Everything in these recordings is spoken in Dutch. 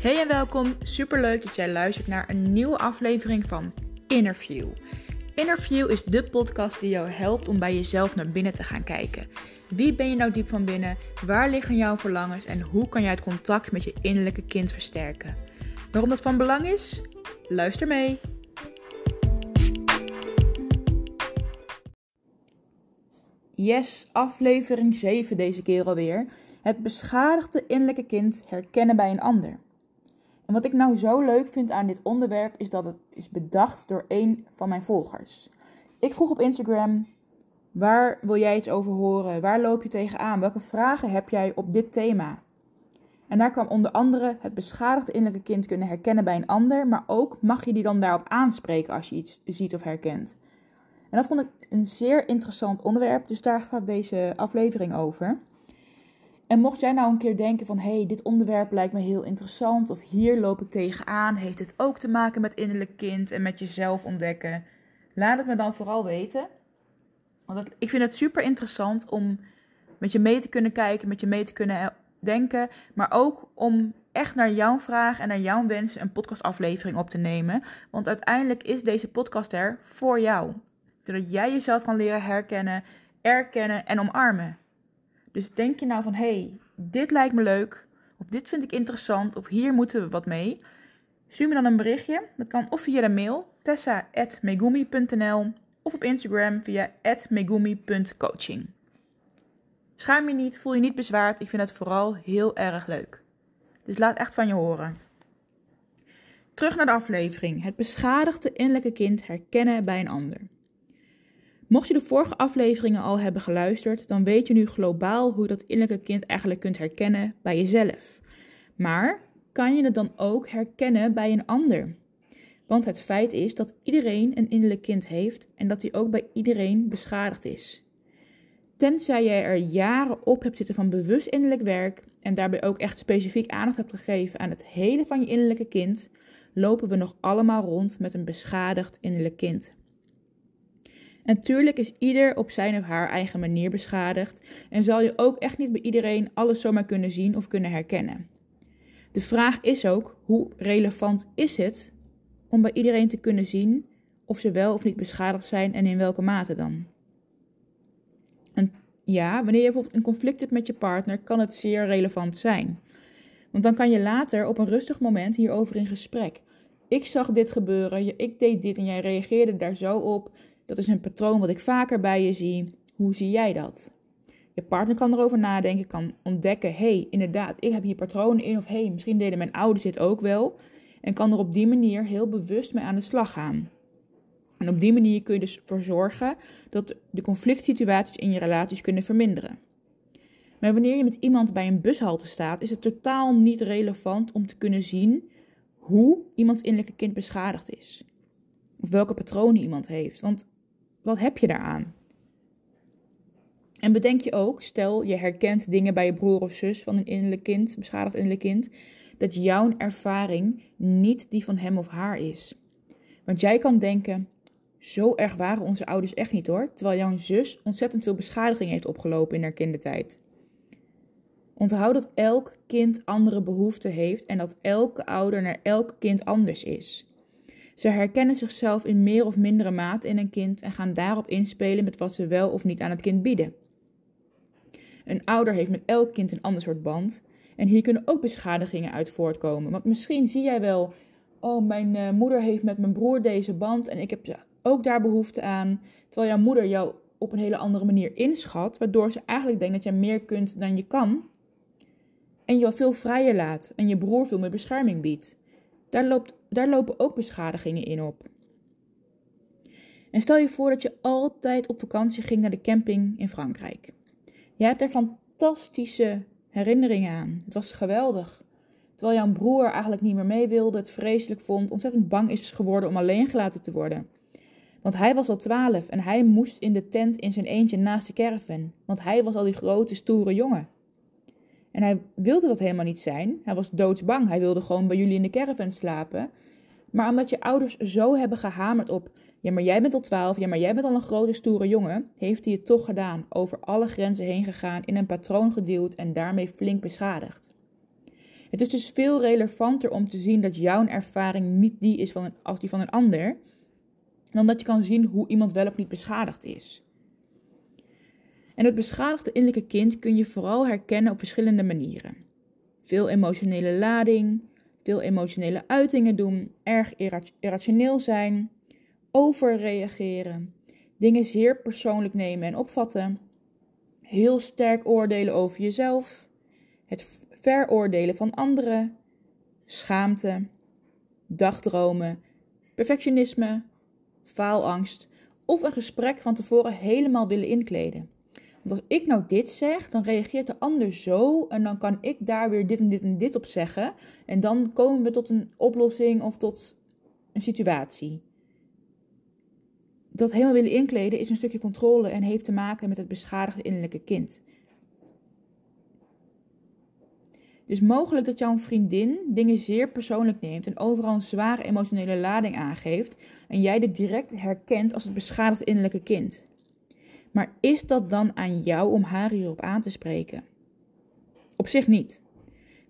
Hey en welkom. Superleuk dat jij luistert naar een nieuwe aflevering van Interview. Interview is de podcast die jou helpt om bij jezelf naar binnen te gaan kijken. Wie ben je nou diep van binnen? Waar liggen jouw verlangens en hoe kan jij het contact met je innerlijke kind versterken? Waarom dat van belang is? Luister mee. Yes, aflevering 7 deze keer alweer. Het beschadigde innerlijke kind herkennen bij een ander. En wat ik nou zo leuk vind aan dit onderwerp is dat het is bedacht door een van mijn volgers. Ik vroeg op Instagram: waar wil jij iets over horen? Waar loop je tegenaan? Welke vragen heb jij op dit thema? En daar kwam onder andere het beschadigde innerlijke kind kunnen herkennen bij een ander, maar ook mag je die dan daarop aanspreken als je iets ziet of herkent. En dat vond ik een zeer interessant onderwerp, dus daar gaat deze aflevering over. En mocht jij nou een keer denken van, hé, hey, dit onderwerp lijkt me heel interessant, of hier loop ik tegenaan, heeft het ook te maken met innerlijk kind en met jezelf ontdekken, laat het me dan vooral weten. Want ik vind het super interessant om met je mee te kunnen kijken, met je mee te kunnen denken, maar ook om echt naar jouw vraag en naar jouw wensen een podcastaflevering op te nemen. Want uiteindelijk is deze podcast er voor jou. Zodat jij jezelf kan leren herkennen, erkennen en omarmen. Dus denk je nou van, hey, dit lijkt me leuk, of dit vind ik interessant, of hier moeten we wat mee. Stuur me dan een berichtje. Dat kan of via de mail, tessa.megumi.nl, of op Instagram via megumi.coaching. Schaam je niet, voel je niet bezwaard. Ik vind het vooral heel erg leuk. Dus laat echt van je horen. Terug naar de aflevering. Het beschadigde innerlijke kind herkennen bij een ander. Mocht je de vorige afleveringen al hebben geluisterd, dan weet je nu globaal hoe je dat innerlijke kind eigenlijk kunt herkennen bij jezelf. Maar kan je het dan ook herkennen bij een ander? Want het feit is dat iedereen een innerlijk kind heeft en dat hij ook bij iedereen beschadigd is. Tenzij jij er jaren op hebt zitten van bewust innerlijk werk en daarbij ook echt specifiek aandacht hebt gegeven aan het hele van je innerlijke kind, lopen we nog allemaal rond met een beschadigd innerlijk kind. Natuurlijk is ieder op zijn of haar eigen manier beschadigd en zal je ook echt niet bij iedereen alles zomaar kunnen zien of kunnen herkennen. De vraag is ook: hoe relevant is het om bij iedereen te kunnen zien of ze wel of niet beschadigd zijn en in welke mate dan? En ja, wanneer je bijvoorbeeld een conflict hebt met je partner, kan het zeer relevant zijn. Want dan kan je later op een rustig moment hierover in gesprek. Ik zag dit gebeuren, ik deed dit en jij reageerde daar zo op. Dat is een patroon wat ik vaker bij je zie. Hoe zie jij dat? Je partner kan erover nadenken, kan ontdekken: hey, inderdaad, ik heb hier patronen in. Of hey, misschien deden mijn ouders dit ook wel. En kan er op die manier heel bewust mee aan de slag gaan. En op die manier kun je dus voor zorgen dat de conflict situaties in je relaties kunnen verminderen. Maar wanneer je met iemand bij een bushalte staat, is het totaal niet relevant om te kunnen zien hoe iemands innerlijke kind beschadigd is. Of welke patronen iemand heeft. Want wat heb je daaraan? En bedenk je ook, stel je herkent dingen bij je broer of zus van een innerlijk kind, beschadigd innerlijk kind, dat jouw ervaring niet die van hem of haar is. Want jij kan denken, zo erg waren onze ouders echt niet hoor, terwijl jouw zus ontzettend veel beschadiging heeft opgelopen in haar kindertijd. Onthoud dat elk kind andere behoeften heeft en dat elke ouder naar elk kind anders is. Ze herkennen zichzelf in meer of mindere mate in een kind en gaan daarop inspelen met wat ze wel of niet aan het kind bieden. Een ouder heeft met elk kind een ander soort band en hier kunnen ook beschadigingen uit voortkomen. Want misschien zie jij wel, oh mijn uh, moeder heeft met mijn broer deze band en ik heb ook daar behoefte aan. Terwijl jouw moeder jou op een hele andere manier inschat, waardoor ze eigenlijk denkt dat jij meer kunt dan je kan. En je veel vrijer laat en je broer veel meer bescherming biedt. Daar, loopt, daar lopen ook beschadigingen in op. En stel je voor dat je altijd op vakantie ging naar de camping in Frankrijk. Je hebt er fantastische herinneringen aan. Het was geweldig. Terwijl jouw broer eigenlijk niet meer mee wilde, het vreselijk vond, ontzettend bang is geworden om alleen gelaten te worden. Want hij was al twaalf en hij moest in de tent in zijn eentje naast de caravan. Want hij was al die grote, stoere jongen. En hij wilde dat helemaal niet zijn. Hij was doodsbang. Hij wilde gewoon bij jullie in de caravan slapen. Maar omdat je ouders zo hebben gehamerd op... Ja, maar jij bent al twaalf. Ja, maar jij bent al een grote, stoere jongen. Heeft hij het toch gedaan. Over alle grenzen heen gegaan. In een patroon geduwd en daarmee flink beschadigd. Het is dus veel relevanter om te zien dat jouw ervaring niet die is van als die van een ander, dan dat je kan zien hoe iemand wel of niet beschadigd is. En het beschadigde innerlijke kind kun je vooral herkennen op verschillende manieren. Veel emotionele lading, veel emotionele uitingen doen, erg irrationeel zijn, overreageren, dingen zeer persoonlijk nemen en opvatten, heel sterk oordelen over jezelf, het veroordelen van anderen, schaamte, dagdromen, perfectionisme, faalangst of een gesprek van tevoren helemaal willen inkleden. Want als ik nou dit zeg, dan reageert de ander zo en dan kan ik daar weer dit en dit en dit op zeggen. En dan komen we tot een oplossing of tot een situatie. Dat helemaal willen inkleden is een stukje controle en heeft te maken met het beschadigde innerlijke kind. Dus mogelijk dat jouw vriendin dingen zeer persoonlijk neemt en overal een zware emotionele lading aangeeft en jij dit direct herkent als het beschadigd innerlijke kind. Maar is dat dan aan jou om haar hierop aan te spreken? Op zich niet.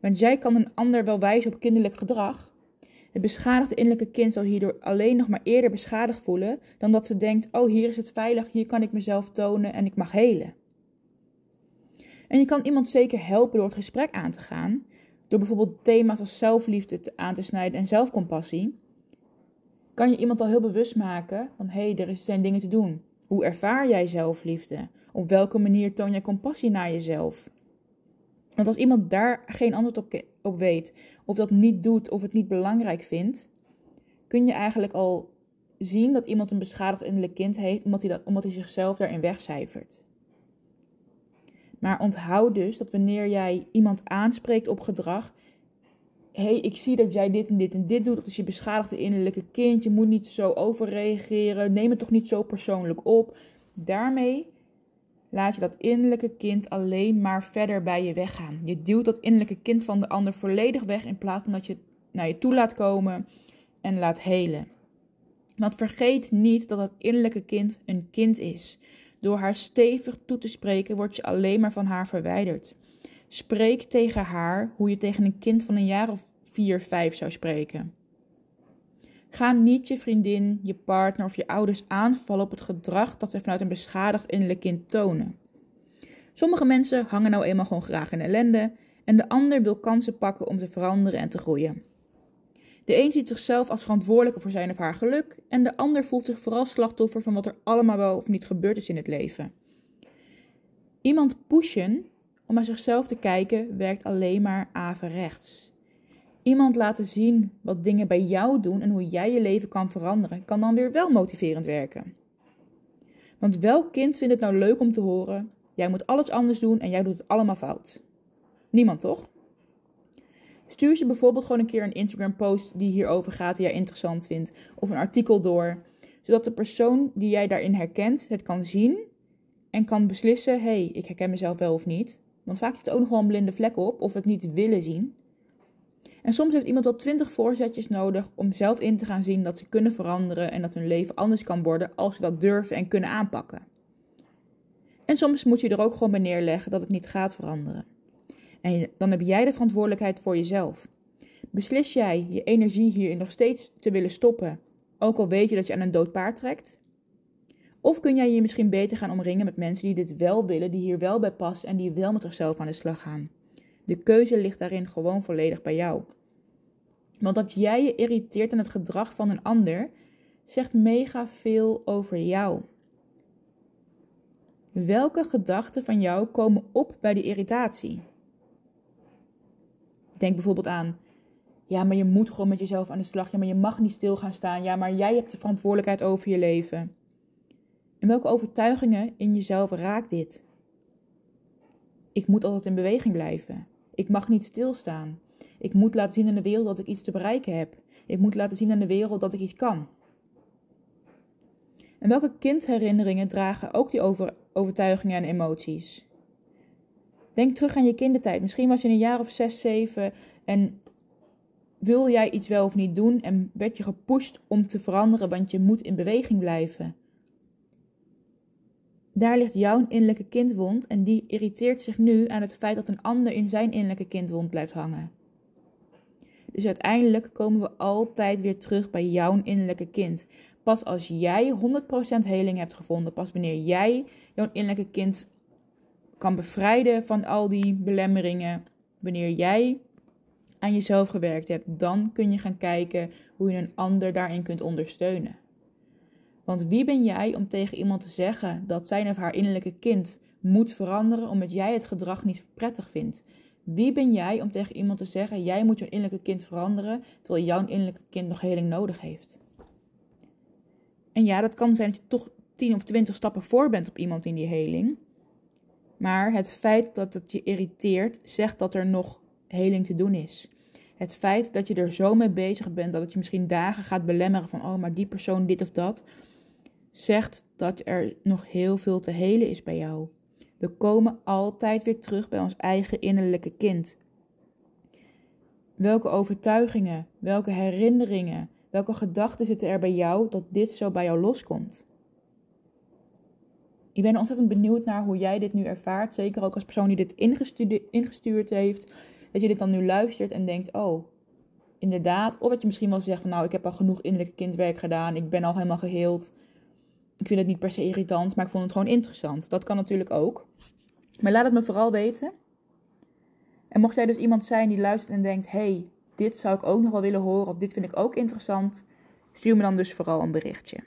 Want jij kan een ander wel wijzen op kinderlijk gedrag. Het beschadigde innerlijke kind zal hierdoor alleen nog maar eerder beschadigd voelen dan dat ze denkt: oh, hier is het veilig, hier kan ik mezelf tonen en ik mag helen. En je kan iemand zeker helpen door het gesprek aan te gaan, door bijvoorbeeld thema's als zelfliefde aan te snijden en zelfcompassie. Kan je iemand al heel bewust maken van hé, hey, er zijn dingen te doen. Hoe ervaar jij zelfliefde? Op welke manier toon jij compassie naar jezelf? Want als iemand daar geen antwoord op, op weet, of dat niet doet, of het niet belangrijk vindt, kun je eigenlijk al zien dat iemand een beschadigd innerlijk kind heeft, omdat hij, dat, omdat hij zichzelf daarin wegcijfert. Maar onthoud dus dat wanneer jij iemand aanspreekt op gedrag, hey, ik zie dat jij dit en dit en dit doet. Dat is je beschadigde innerlijke kind. Je moet niet zo overreageren. Neem het toch niet zo persoonlijk op. Daarmee laat je dat innerlijke kind alleen maar verder bij je weggaan. Je duwt dat innerlijke kind van de ander volledig weg in plaats van dat je het naar je toe laat komen en laat helen. Want vergeet niet dat het innerlijke kind een kind is. Door haar stevig toe te spreken word je alleen maar van haar verwijderd. Spreek tegen haar hoe je tegen een kind van een jaar of vier, vijf zou spreken. Ga niet je vriendin, je partner of je ouders aanvallen op het gedrag dat ze vanuit een beschadigd innerlijk kind tonen. Sommige mensen hangen nou eenmaal gewoon graag in ellende en de ander wil kansen pakken om te veranderen en te groeien. De een ziet zichzelf als verantwoordelijke voor zijn of haar geluk en de ander voelt zich vooral slachtoffer van wat er allemaal wel of niet gebeurd is in het leven. Iemand pushen om naar zichzelf te kijken werkt alleen maar averechts. Iemand laten zien wat dingen bij jou doen en hoe jij je leven kan veranderen, kan dan weer wel motiverend werken. Want welk kind vindt het nou leuk om te horen: jij moet alles anders doen en jij doet het allemaal fout? Niemand toch? Stuur ze bijvoorbeeld gewoon een keer een Instagram-post die hierover gaat, die jij interessant vindt, of een artikel door, zodat de persoon die jij daarin herkent het kan zien en kan beslissen: hé, hey, ik herken mezelf wel of niet. Want vaak zit er ook nog wel een blinde vlek op of het niet willen zien. En soms heeft iemand wel twintig voorzetjes nodig om zelf in te gaan zien dat ze kunnen veranderen en dat hun leven anders kan worden als ze dat durven en kunnen aanpakken. En soms moet je er ook gewoon bij neerleggen dat het niet gaat veranderen. En dan heb jij de verantwoordelijkheid voor jezelf. Beslis jij je energie hierin nog steeds te willen stoppen, ook al weet je dat je aan een dood paard trekt? Of kun jij je misschien beter gaan omringen met mensen die dit wel willen, die hier wel bij passen en die wel met zichzelf aan de slag gaan? De keuze ligt daarin gewoon volledig bij jou. Want dat jij je irriteert aan het gedrag van een ander, zegt mega veel over jou. Welke gedachten van jou komen op bij die irritatie? Denk bijvoorbeeld aan, ja, maar je moet gewoon met jezelf aan de slag. Ja, maar je mag niet stil gaan staan. Ja, maar jij hebt de verantwoordelijkheid over je leven. En welke overtuigingen in jezelf raakt dit? Ik moet altijd in beweging blijven. Ik mag niet stilstaan. Ik moet laten zien aan de wereld dat ik iets te bereiken heb. Ik moet laten zien aan de wereld dat ik iets kan. En welke kindherinneringen dragen ook die over, overtuigingen en emoties? Denk terug aan je kindertijd. Misschien was je een jaar of zes, zeven en wil jij iets wel of niet doen en werd je gepusht om te veranderen, want je moet in beweging blijven. Daar ligt jouw innerlijke kindwond en die irriteert zich nu aan het feit dat een ander in zijn innerlijke kindwond blijft hangen. Dus uiteindelijk komen we altijd weer terug bij jouw innerlijke kind. Pas als jij 100% heling hebt gevonden, pas wanneer jij jouw innerlijke kind kan bevrijden van al die belemmeringen, wanneer jij aan jezelf gewerkt hebt, dan kun je gaan kijken hoe je een ander daarin kunt ondersteunen. Want wie ben jij om tegen iemand te zeggen dat zijn of haar innerlijke kind moet veranderen omdat jij het gedrag niet prettig vindt? Wie ben jij om tegen iemand te zeggen: jij moet je innerlijke kind veranderen, terwijl jouw innerlijke kind nog heling nodig heeft? En ja, dat kan zijn dat je toch 10 of 20 stappen voor bent op iemand in die heling. Maar het feit dat het je irriteert, zegt dat er nog heling te doen is. Het feit dat je er zo mee bezig bent dat het je misschien dagen gaat belemmeren van, oh, maar die persoon dit of dat, zegt dat er nog heel veel te helen is bij jou. We komen altijd weer terug bij ons eigen innerlijke kind. Welke overtuigingen, welke herinneringen, welke gedachten zitten er bij jou dat dit zo bij jou loskomt? Ik ben ontzettend benieuwd naar hoe jij dit nu ervaart. Zeker ook als persoon die dit ingestuurd heeft. Dat je dit dan nu luistert en denkt: oh, inderdaad. Of dat je misschien wel zegt: van nou, ik heb al genoeg innerlijke kindwerk gedaan. Ik ben al helemaal geheeld. Ik vind het niet per se irritant, maar ik vond het gewoon interessant. Dat kan natuurlijk ook. Maar laat het me vooral weten. En mocht jij dus iemand zijn die luistert en denkt: hey, dit zou ik ook nog wel willen horen. Of dit vind ik ook interessant. Stuur me dan dus vooral een berichtje.